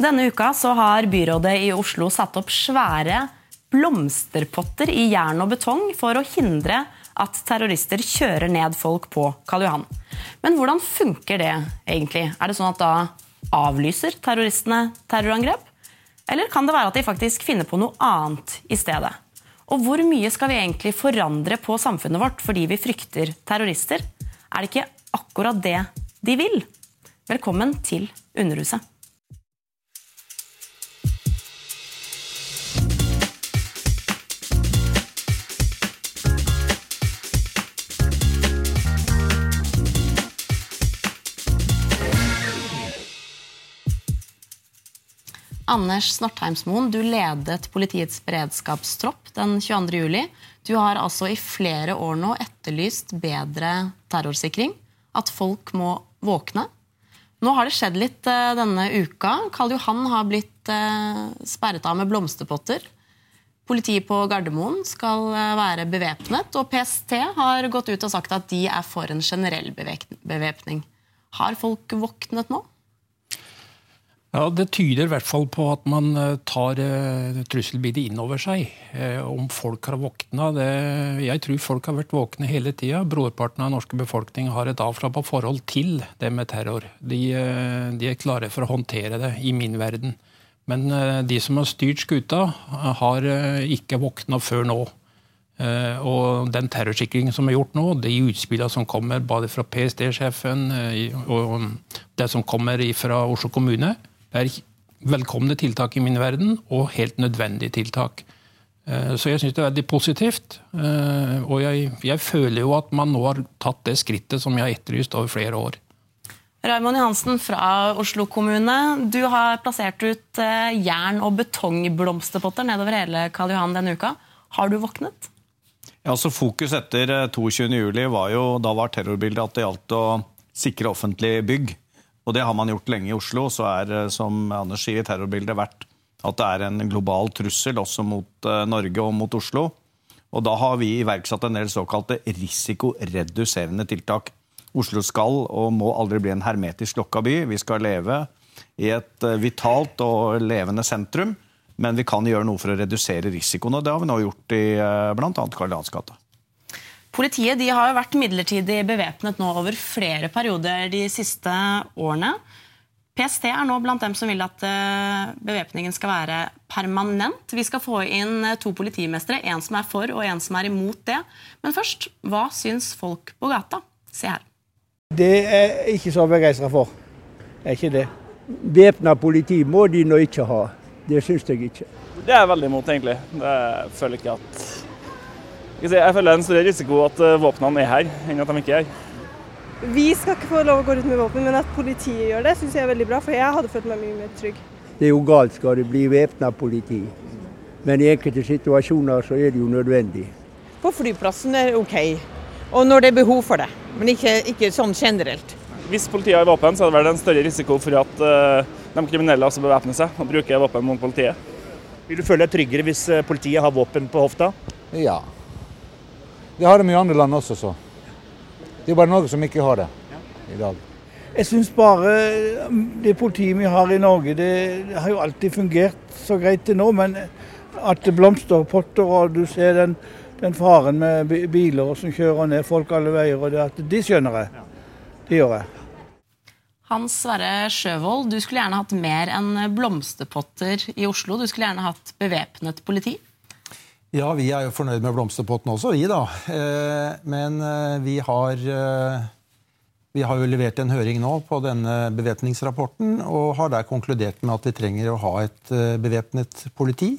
Denne uka så har byrådet i Oslo satt opp svære blomsterpotter i jern og betong for å hindre at terrorister kjører ned folk på Karl Johan. Men hvordan funker det egentlig? Er det sånn at da avlyser terroristene terrorangrep? Eller kan det være at de faktisk finner på noe annet i stedet? Og hvor mye skal vi egentlig forandre på samfunnet vårt fordi vi frykter terrorister? Er det ikke akkurat det de vil? Velkommen til Underhuset. Anders Snortheimsmoen, du ledet politiets beredskapstropp den 22. juli. Du har altså i flere år nå etterlyst bedre terrorsikring. At folk må våkne. Nå har det skjedd litt uh, denne uka. Karl Johan har blitt uh, sperret av med blomsterpotter. Politiet på Gardermoen skal uh, være bevæpnet, og PST har gått ut og sagt at de er for en generell bevæpning. Har folk våknet nå? Ja, Det tyder i hvert fall på at man eh, tar uh, trusselbildet inn over seg. Uh, om folk har våkna Jeg tror folk har vært våkne hele tida. Brorparten av den norske befolkning har et avslappa forhold til det med terror. De, de, er klare for å håndtere det, i min verden. Men de som har styrt skuta, har ikke våkna før nå. Og den terrorsikringen som er gjort nå, de utspillene som kommer både fra PST-sjefen og det som kommer fra Oslo kommune, det er velkomne tiltak i min verden, og helt nødvendige tiltak. Eh, så jeg syns det er veldig positivt. Eh, og jeg, jeg, føler jo at man nå har tatt det skrittet som jeg har etterlyst over flere år. Raymond Johansen fra Oslo kommune. Du har plassert ut eh, jern- og betongblomsterpotter nedover hele Karl Johan denne uka. Har du våknet? Ja, så Fokus etter 22.07 var jo da var terrorbildet at det gjaldt å sikre offentlige bygg. Og det har man gjort lenge i Oslo. Så er, eh, som Anders sier, terrorbildet vært at det er en global trussel også mot uh, Norge og mot Oslo. Og da har vi iverksatt en del såkalte risikoreduserende tiltak. Oslo skal og må aldri bli en hermetisk lokka by. Vi skal leve i et uh, vitalt og levende sentrum. Men vi kan gjøre noe for å redusere risikoen, og det har vi nå gjort i bl.a. Karl Johans gate. Politiet de har jo vært midlertidig bevæpnet nå over flere perioder de siste årene. PST er nå blant dem som vil at eh, bevæpningen skal være permanent. Vi skal få inn eh, to politimestere, en som er for og en som er imot det. Men først, hva syns folk på gata? Se her. Det er jeg ikke så begeistra for. Er ikke det. Væpna politi må de nå ikke ha. Det syns jeg ikke. Det er jeg veldig imot, egentlig. Jeg føler ikke at jeg føler det er en større risiko at eh, våpnene er her, enn at de ikke er her. Vi skal ikke få lov å gå ut med våpen, men at politiet gjør det, syns jeg er veldig bra. For jeg hadde følt meg mye mer trygg. Det er jo galt skal det bli væpna politi. Men i enkelte situasjoner så er det jo nødvendig. På flyplassen er det OK. Og når det er behov for det. Men ikke, ikke sånn generelt. Hvis politiet har våpen, så er det vel en større risiko for at uh, de kriminelle også bevæpner seg og bruker våpen mot politiet. Vil du føle deg tryggere hvis eh, politiet har våpen på hofta? Ja, det har de i andre land også, så. Det er bare Norge som ikke har det i dag. Jeg syns bare um, det politiet vi har i Norge, det har jo alltid fungert så greit til nå. Men at det blomster potter, og du ser den, den faren med biler som kjører ned folk alle veier, og det at de skjønner jeg. Det gjør jeg. Hans Sverre Sjøvold, du skulle gjerne hatt mer enn blomsterpotter i Oslo. Du skulle gjerne hatt bevæpnet politi? Ja, vi er jo fornøyd med blomsterpotten også, vi, da. Eh, men eh, vi har eh, vi har jo levert en høring nå på denne bevæpningsrapporten og har der konkludert med at vi trenger å ha et bevæpnet politi.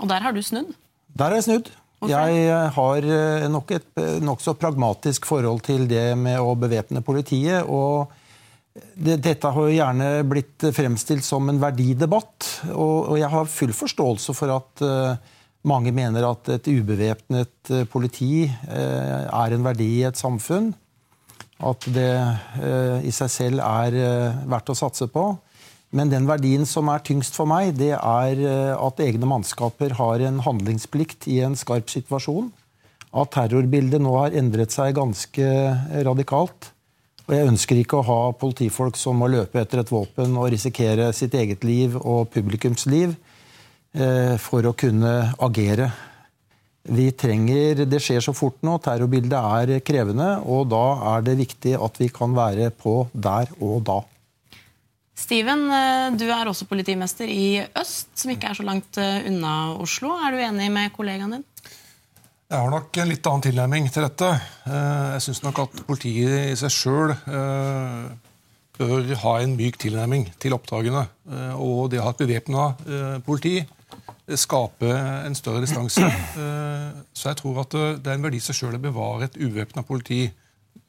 Og der har du snudd? Der har jeg snudd. Jeg har nok et nokså pragmatisk forhold til det med å bevæpne politiet. og det, dette har jo gjerne blitt fremstilt som en verdidebatt. Og, og jeg har full forståelse for at uh, mange mener at et ubevæpnet eh, politi eh, er en verdi i et samfunn. At det eh, i seg selv er verdt å satse på. Men den verdien som er tyngst for meg, det er at egne mannskaper har en handlingsplikt i en skarp situasjon. At terrorbildet nå har endret seg ganske radikalt. Og jeg ønsker ikke å ha politifolk som må løpe etter et våpen og risikere sitt eget liv og publikums liv for å kunne agere. Vi trenger, Det skjer så fort nå, terrorbildet er krevende, og da er det viktig at vi kan være på der og da. Steven, eh, du er også politimester i Øst, som ikke er så langt eh, unna Oslo. Er du enig med kollegaen din? Jeg har nok en litt annen tilnærming til dette. Eh, jeg syns nok at politiet i seg sjøl bør ha en myk tilnærming til oppdragene. Og det å ha et bevæpna politi skape en større distanse. Så jeg tror at det er en verdi i seg sjøl å bevare et uvæpna politi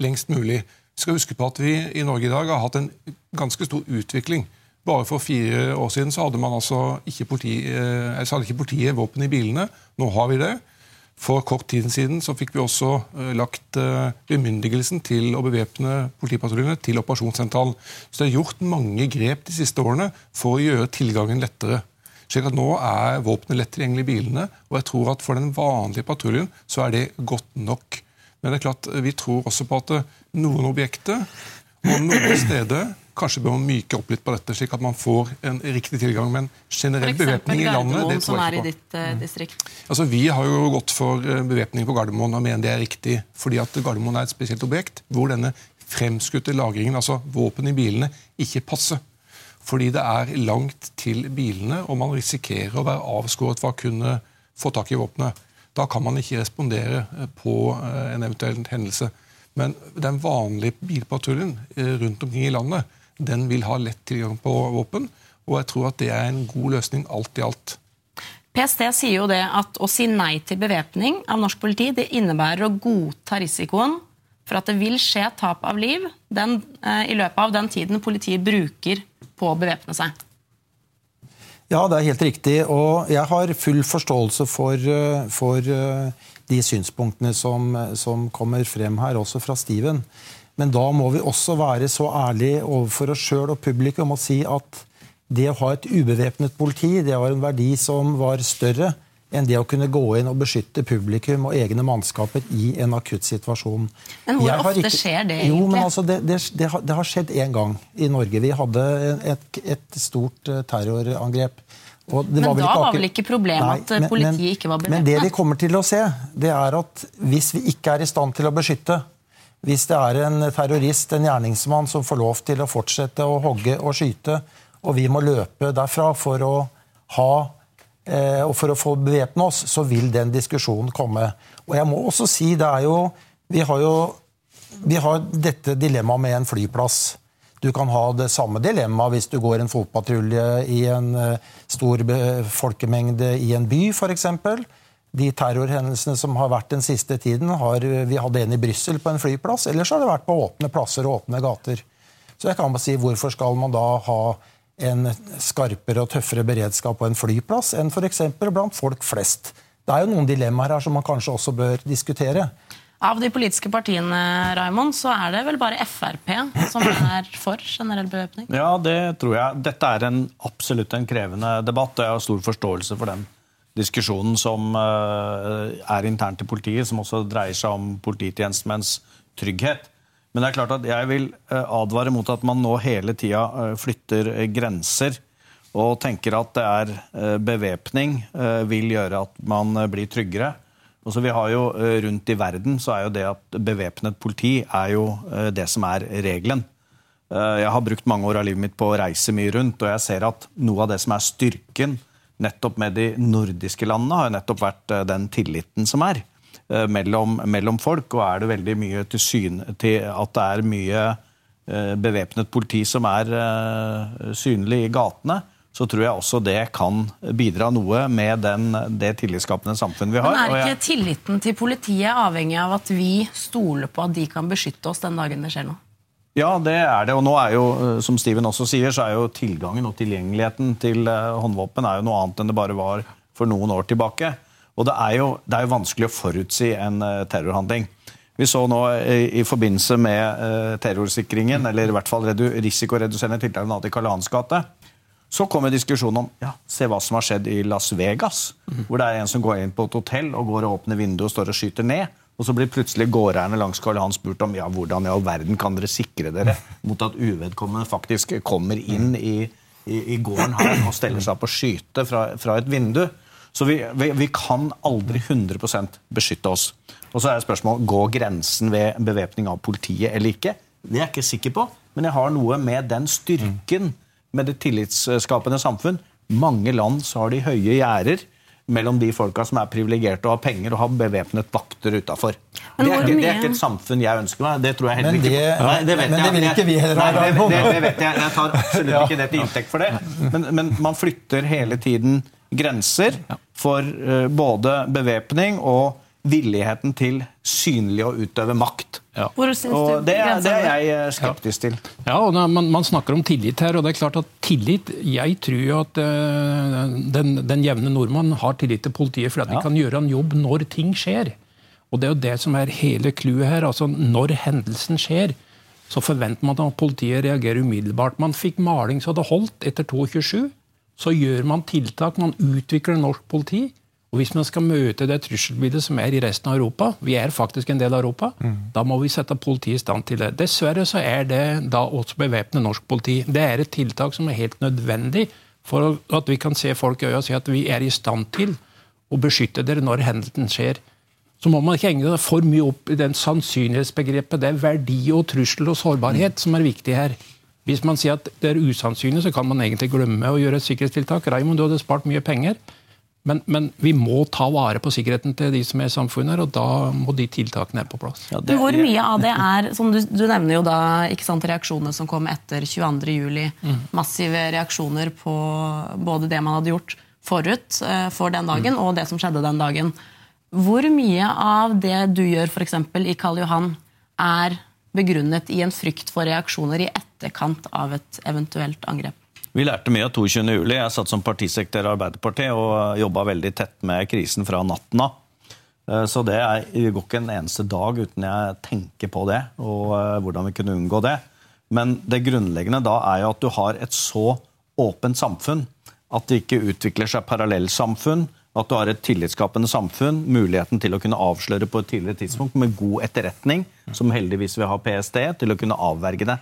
lengst mulig. Vi skal huske på at vi i Norge i dag har hatt en ganske stor utvikling. Bare for fire år siden så hadde, altså ikke, politi, eh, så hadde ikke politiet våpen i bilene. Nå har vi det. For kort tid siden så fikk vi også lagt bemyndigelsen til å bevæpne politipatruljene til operasjonssentralen. Så det er gjort mange grep de siste årene for å gjøre tilgangen lettere. Slik at Nå er våpenet lett tilgjengelig i bilene, og jeg tror at for den vanlige patruljen så er det godt nok. Men det er klart, vi tror også på at noen objekter og noen steder kanskje bør man myke opp litt på dette, slik at man får en riktig tilgang. Men generell bevæpning i landet det tror jeg ikke på. Ditt, uh, distrikt. Altså, vi har jo gått for eh, bevæpning på Gardermoen og mener det er riktig. fordi at Gardermoen er et spesielt objekt hvor denne fremskutte lagringen, altså våpen i bilene, ikke passer. Fordi det er langt til bilene, og man risikerer å være avskåret fra å kunne få tak i våpenet. Da kan man ikke respondere eh, på en eventuell hendelse. Men den vanlige bilpatruljen eh, rundt omkring i landet den vil ha lett tilgang på våpen. Og jeg tror at det er en god løsning alt i alt. PST sier jo det at å si nei til bevæpning av norsk politi det innebærer å godta risikoen for at det vil skje tap av liv den, eh, i løpet av den tiden politiet bruker på å bevæpne seg. Ja, det er helt riktig. Og jeg har full forståelse for, eh, for de synspunktene som, som, kommer frem her, også fra Steven. Men da må vi også være så ærlige overfor oss sjøl og publikum og si at det å ha et ubevæpnet politi det var en verdi som var større enn det å kunne gå inn og beskytte publikum og egne mannskaper i en akutt situasjon. Men hvor ofte ikke... skjer det egentlig? Jo, men altså, det, det, det, har, det har skjedd én gang i Norge. Vi hadde et, et stort eh, terrorangrep men var da var vel ikke problemet at politiet men, ikke var bevæpnet? Men det vi kommer til å se, det er at hvis vi ikke er i stand til å beskytte Hvis det er en terrorist, en gjerningsmann, som får lov til å fortsette å hogge og skyte, og vi må løpe derfra for å ha og for å få bevæpne oss, så vil den diskusjonen komme. Og jeg må også si, det er jo Vi har jo vi har dette dilemmaet med en flyplass. Du kan ha det samme dilemmaet hvis du går en fotpatrulje i en eh, stor folkemengde i en by, f.eks. De terrorhendelsene som har vært den siste tiden, har vi hadde en i Brussel på en flyplass. Ellers har det vært på åpne plasser og åpne gater. Så jeg kan bare si, hvorfor skal man da ha en skarpere og tøffere beredskap på en flyplass enn f.eks. blant folk flest? Det er jo noen dilemmaer her som man kanskje også bør diskutere. Av de politiske partiene Raimond, så er det vel bare Frp som er for generell bevæpning? Ja, det tror jeg. Dette er en, absolutt en krevende debatt. og Jeg har stor forståelse for den diskusjonen som uh, er internt i politiet, som også dreier seg om polititjenestemenns trygghet. Men det er klart at jeg vil uh, advare mot at man nå hele tida uh, flytter grenser og tenker at det er bevæpning vil gjøre at man blir tryggere. Og så vi har jo eh, Rundt i verden så er jo det at bevæpnet politi er jo eh, det som er regelen. Eh, jeg har brukt mange år av livet mitt på å reise mye rundt, og jeg ser at noe av det som er styrken nettopp med de nordiske landene, har jo nettopp vært den tilliten som er mellom, mellom folk. Og er det veldig mye til syn til at det er mye bevæpnet politi som er synlig i gatene, så tror jeg også det kan bidra noe med den, det tillitsskapende samfunnet vi har. Men Er ikke tilliten til politiet avhengig av at vi stoler på at de kan beskytte oss den dagen det skjer noe? Ja, det er det. Og nå er jo, som Steven også sier, så er jo tilgangen og tilgjengeligheten til eh, håndvåpen er jo noe annet enn det bare var for noen år tilbake. Og det er jo, det er jo vanskelig å forutsi en eh, terrorhandling. Vi så nå i, i forbindelse med uh, terrorsikringen, eller i hvert fall risikoreduserende tiltak i Karl Johans gate, så kommer diskusjonen om ja, se hva som har skjedd i Las Vegas. Mm. Hvor det er en som går inn på et hotell og går og åpner vinduet og står og skyter ned. Og så blir plutselig gårdeierne langs Karl Johan spurt om ja, hvordan i all verden kan dere sikre dere mot at uvedkommende faktisk kommer inn i, i, i gården her og steller seg opp og skyter fra, fra et vindu. Så vi, vi, vi kan aldri 100% beskytte oss. Og så er spørsmålet går grensen ved bevæpning av politiet eller ikke. Det er jeg ikke sikker på, men jeg har noe med den styrken med det tillitsskapende samfunn. Mange land så har de høye gjerder mellom de folka som er privilegerte og har penger og har bevæpnet vakter utafor. Det, det er ikke et samfunn jeg ønsker meg. Det tror jeg heller Men det- ikke Nei, det vet men det vil ikke vi heller ha, det, det, det vet jeg. Jeg tar absolutt ikke det til inntekt for det. Men, men man flytter hele tiden grenser for eh, både bevæpning og villigheten til synlig å utøve makt. Hvor syns Og det, er- det er jeg eh, skeptisk til. Ja, og da, man, man snakker om tillit her, og det er klart at tillit Jeg tror jo at eh, den, den jevne nordmann har tillit til politiet for at de kan gjøre en jobb når ting skjer. Og det er jo det som er hele clouet her. altså Når hendelsen skjer, så forventer man at politiet reagerer umiddelbart. Man fikk maling så det holdt etter 22. Så gjør man tiltak, man utvikler norsk politi. Og hvis man skal møte det trusselbildet som er i resten av Europa, vi er faktisk en del av Europa, da må vi sette politiet i stand til det. Dessverre så er det da også bevæpne norsk politi. Det er et tiltak som er helt nødvendig for at vi kan se folk i øya og si at vi er i stand til å beskytte dere når hendelsen skjer. Så må man ikke henge for mye opp i den sannsynlighetsbegrepet. Det er verdi og trussel og sårbarhet som er viktig her. Hvis man sier at det er usannsynlig, så kan man egentlig glemme å gjøre et sikkerhetstiltak. Raymond, du hadde spart mye penger. Men, men vi må ta vare på sikkerheten til de som er i samfunnet, og da må de tiltakene være på plass. Men hvor mye av det er som du, du nevner jo da ikke sant, reaksjonene som kom etter 22.07. Mm. Massive reaksjoner på både det man hadde gjort forut eh, for den dagen, Mm. og det som skjedde den dagen. Hvor mye av det du gjør eksempel, i Karl Johan, er begrunnet i en frykt for reaksjoner i etterkant av et eventuelt angrep? Vi lærte mye av 22. juli. Jeg satt som partisekretær i Arbeiderpartiet og jobba veldig tett med krisen fra natten av. Eh, Så det er, går ikke en eneste dag uten jeg tenker på det, og eh, hvordan vi kunne unngå det. Men det grunnleggende da er jo at du har et så åpent samfunn at det ikke utvikler seg parallellsamfunn. At du har et tillitsskapende samfunn, muligheten til å kunne avsløre på et tidligere tidspunkt med god etterretning, som heldigvis vil ha PST, til å kunne avverge det.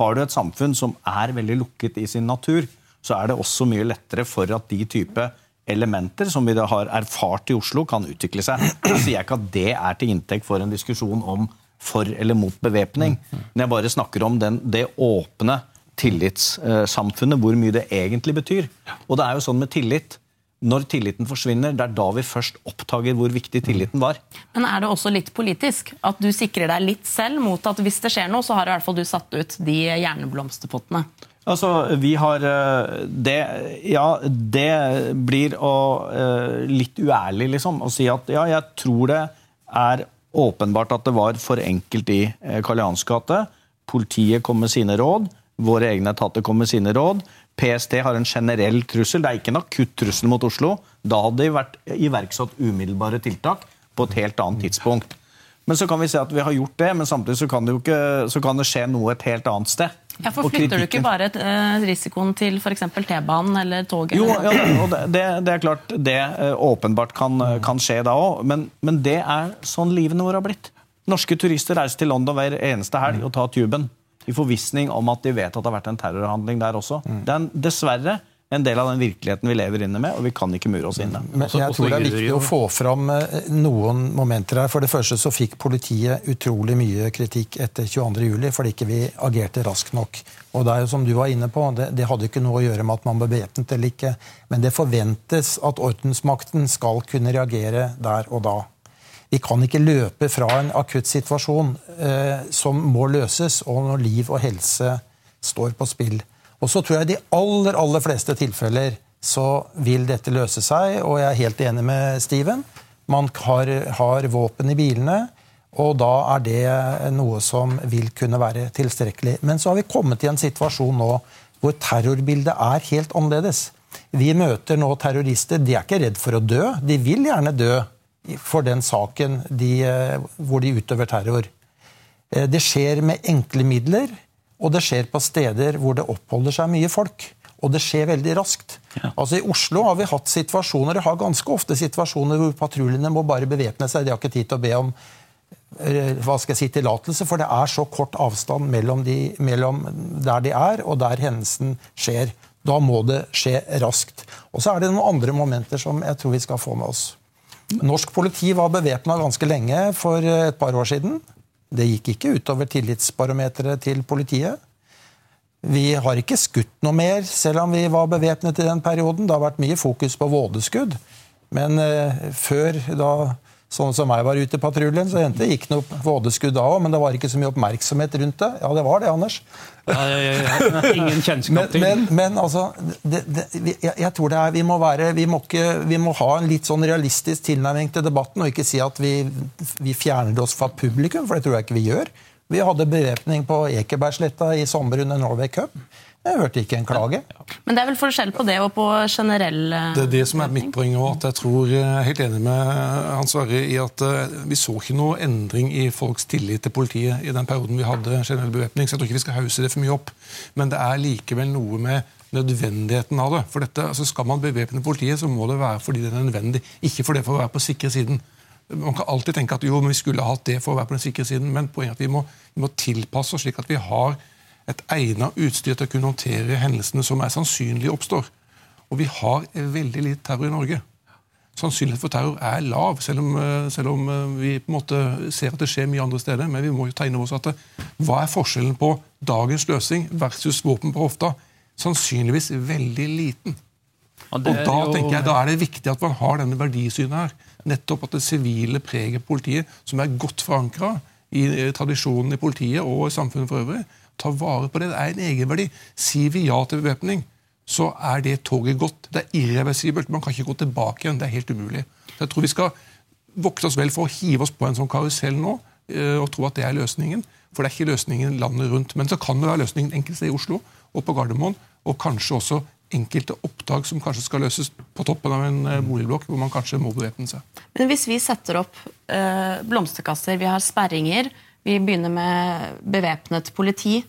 Har du et samfunn som er veldig lukket i sin natur, så er det også mye lettere for at de type elementer som vi da har erfart i Oslo, kan utvikle seg. Jeg sier ikke at det er til inntekt for en diskusjon om for eller mot bevæpning. Men jeg bare snakker om den, det åpne tillitssamfunnet, hvor mye det egentlig betyr. Og det er jo sånn med tillit. Når tilliten forsvinner, det er da vi først oppdager hvor viktig tilliten var. Men er det også litt politisk? At du sikrer deg litt selv mot at hvis det skjer noe, så har i hvert fall du satt ut de hjerneblomsterpottene? Altså, vi har eh, det Ja, det blir å eh, litt uærlig, liksom, å si at ja, jeg tror det er åpenbart at det var for enkelt i eh, Karl Johans gate. Politiet kom med sine råd. Våre egne etater kom med sine råd. PST har en generell trussel. Det er ikke en akutt trussel mot Oslo. Da hadde det vært iverksatt umiddelbare tiltak på et helt annet tidspunkt. Men så kan vi se at vi har gjort det, men samtidig så kan det, jo ikke, så kan det skje noe et helt annet sted. Ja, for Flytter du ikke bare eh, risikoen til f.eks. T-banen eller toget? Jo, ja, og det, det, det er klart det eh, åpenbart kan, kan skje da òg, men, men det er sånn livene våre har blitt. Norske turister reiser til London hver eneste helg og tar tuben. I forvissning om at de vet at det har vært en terrorhandling der også. Det er en, dessverre en del av den virkeligheten vi lever inne med, og vi kan ikke mure oss inne. Men jeg tror det er viktig å få fram eh, noen momenter her. For det første så fikk politiet utrolig mye kritikk etter 22.07. fordi ikke vi agerte raskt nok. Og det er jo som du var inne på, det, det hadde ikke noe å gjøre med at man ble bevæpnet eller ikke. Men det forventes at ordensmakten skal kunne reagere der og da. Vi kan ikke løpe fra en akutt situasjon eh, som må løses, og når liv og helse står på spill. Og så tror jeg i de aller, aller fleste tilfeller så vil dette løse seg, og jeg er helt enig med Steven. Man har, har våpen i bilene, og da er det noe som vil kunne være tilstrekkelig. Men så har vi kommet i en situasjon nå hvor terrorbildet er helt annerledes. Vi møter nå terrorister. De er ikke redd for å dø. De vil gjerne dø for den saken de, hvor de utøver terror. Eh, Det skjer med enkle midler, og det skjer på steder hvor det oppholder seg mye folk. Og det skjer veldig raskt. Altså I Oslo har vi hatt situasjoner, det har ganske ofte situasjoner hvor patruljene må bare bevæpne seg. De har ikke tid til å be om eh, hva skal jeg si, tillatelse, for det er så kort avstand mellom, de, mellom der de er og der hendelsen skjer. Da må det skje raskt. Og så er det noen andre momenter som jeg tror vi skal få med oss. Norsk politi var bevæpna ganske lenge for et par år siden. Det gikk ikke utover tillitsbarometeret til politiet. Vi har ikke skutt noe mer, selv om vi var bevæpnet i den perioden. Det har vært mye fokus på vådeskudd. Men eh, før da sånn som meg var ute i patruljen, så hendte det gikk noe vådeskudd da òg, men det var ikke så mye oppmerksomhet rundt det. Ja, det var det, Anders. Ja, jeg, jeg, ingen kjennskap til. Men, men, men altså, det, det, jeg, jeg, tror det er, vi må, være, vi, må ikke, vi må ha en litt sånn realistisk tilnærming til debatten, og ikke si at vi, vi fjerner oss fra publikum, for det tror jeg ikke vi gjør. Vi hadde bevæpning på Ekebergsletta i sommer under Norway Cup. Jeg hørte ikke en klage. Men det er vel forskjell på det og på generell Det er det som er mitt poeng òg. Jeg tror jeg er helt enig med Hans Sverre i at eh, vi så ikke noe endring i folks tillit til politiet i den perioden vi hadde generell bevæpning. Så jeg tror ikke vi skal hause det for mye opp. Men det er likevel noe med nødvendigheten av det. For dette, altså Skal man bevæpne politiet, så må det være fordi det er nødvendig, ikke for det for å være på sikre siden. Man kan alltid tenke at jo, men vi skulle hatt det for å være på den sikre siden, men poenget er at vi må, vi må tilpasse oss slik at vi har et egnet utstyr til å kunne håndtere hendelsene som er sannsynlig oppstår. Og vi har veldig lite terror i Norge. Sannsynligheten for terror er lav, selv om, selv om, vi på en måte ser at det skjer mye andre steder. Men vi må jo tegne oss at det, hva er forskjellen på dagens løsning versus våpen på hofta? Sannsynligvis veldig liten. Og, og da jo... tenker jeg, da er det viktig at man har denne verdisynet her nettopp at det sivile preger politiet, som er godt forankra i tradisjonen i politiet og i samfunnet for øvrig, ta vare på det. Det er en egenverdi. Sier vi ja til bevæpning, så er det toget gått. Det er irreversibelt. Man kan ikke gå tilbake igjen. Det er helt umulig. Så jeg tror vi skal vokte oss vel for å hive oss på en sånn karusell nå eh, og tro at det er løsningen. For det er ikke løsningen landet rundt. Men så kan det være løsningen enkelte steder i Oslo og på Gardermoen, og kanskje også enkelte oppdrag som kanskje skal løses på toppen av en eh, boligblokk, hvor man kanskje må bevæpne seg. Men hvis vi setter opp øh, blomsterkasser, vi har sperringer, vi begynner med bevæpnet politi,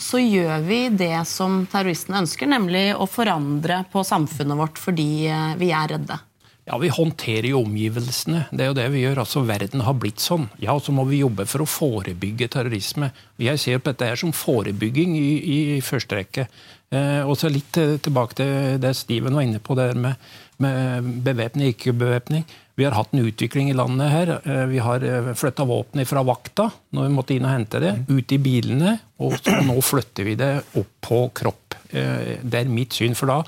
så gjør vi det som terroristene ønsker, nemlig å forandre på samfunnet vårt fordi eh, vi er redde. Ja, Vi håndterer jo omgivelsene. Det er jo det vi gjør. altså Verden har blitt sånn. Ja, Så må vi jobbe for å forebygge terrorisme. Jeg ser på dette her som forebygging i, i første rekke. Eh, og så litt tilbake til det Steven var inne på, det med, med bevæpning, ikke bevæpning. Vi har hatt en utvikling i landet her. Eh, vi har eh, flytta våpenet fra vakta når vi måtte inn og hente det, ut i bilene. Og nå flytter vi det opp på kropp. Eh, det er mitt syn. For da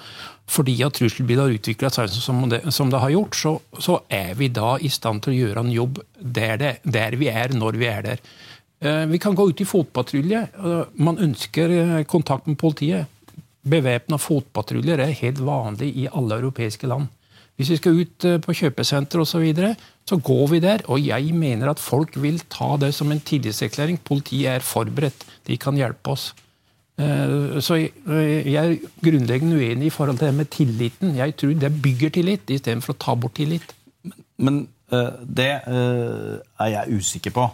fordi at trusselbildet har utvikla seg som det, som det, har gjort, så, så, er vi da i stand til å gjøre en jobb der, det, der vi er, når vi er der. Vi kan gå ut i fotpatrulje. Man ønsker kontakt med politiet. Bevæpna fotpatruljer er helt vanlig i alle europeiske land. Hvis vi skal ut eh, på kjøpesenter osv., så, videre, så går vi der. Og jeg mener at folk vil ta det som en tillitserklæring. Politiet er forberedt. De kan hjelpe oss. Eh, så jeg er grunnleggende uenig i forhold til det med tilliten. Jeg tror det bygger tillit istedenfor å ta bort tillit. Men det er jeg usikker på.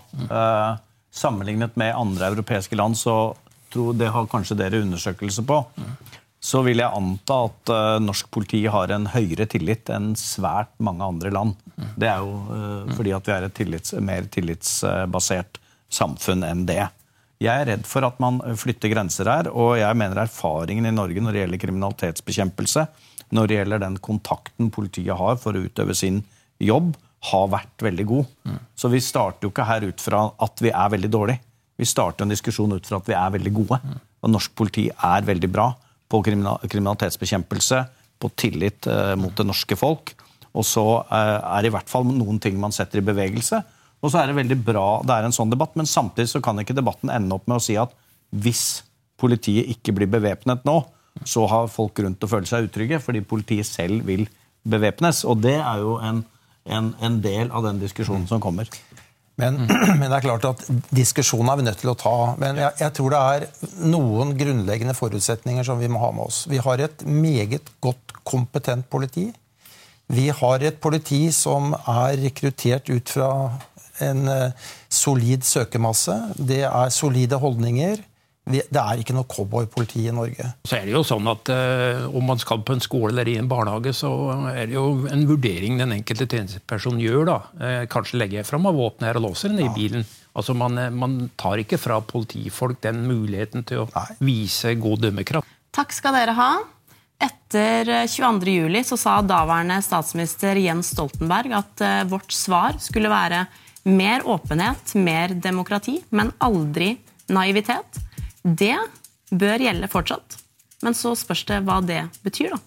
Sammenlignet med andre europeiske land, så tror det har kanskje dere undersøkelse på, så vil jeg anta at norsk politi har en høyere tillit enn svært mange andre land. Det er jo fordi at vi er et tillits, mer tillitsbasert samfunn enn det. Jeg er redd for at man flytter grenser her, og jeg mener erfaringen i Norge når det gjelder kriminalitetsbekjempelse, når det gjelder den kontakten politiet har for å utøve sin jobb, har vært veldig god. Mm. Så vi starter jo ikke her ut fra at vi er veldig dårlige. Vi starter en diskusjon ut fra at vi er veldig gode. Mm. Og norsk politi er veldig bra på kriminalitetsbekjempelse, på tillit eh, mot det norske folk. Og så eh, er det i hvert fall noen ting man setter i bevegelse. Og så er det veldig bra det er en sånn debatt, men samtidig så kan ikke debatten ende opp med å si at hvis politiet ikke blir bevæpnet nå, så har folk rundt å føle seg utrygge fordi politiet selv vil bevæpnes. Og det er jo en, en, en, del av den diskusjonen som kommer. Men, men, det er klart at diskusjonen er vi nødt til å ta. Men jeg, jeg, tror det er noen grunnleggende forutsetninger som vi må ha med oss. Vi har et meget godt kompetent politi. Vi har et politi som er rekruttert ut fra en eh, solid søkemasse. Det er solide holdninger. Det er ikke noe cowboypoliti i Norge. Så er det jo sånn at eh, Om man skal på en skole eller i en barnehage, så er det jo en vurdering den enkelte tjenesteperson gjør. da. Eh, kanskje legger jeg fram av våpenet her og låser den i bilen. Altså man, man, tar ikke fra politifolk den muligheten til å Nei. vise god dømmekraft. Takk skal dere ha. Etter 22.07 så sa daværende statsminister Jens Stoltenberg at eh, vårt svar skulle være mer åpenhet, mer demokrati, men aldri naivitet. Det bør gjelde fortsatt. Men så spørs det hva det betyr, da.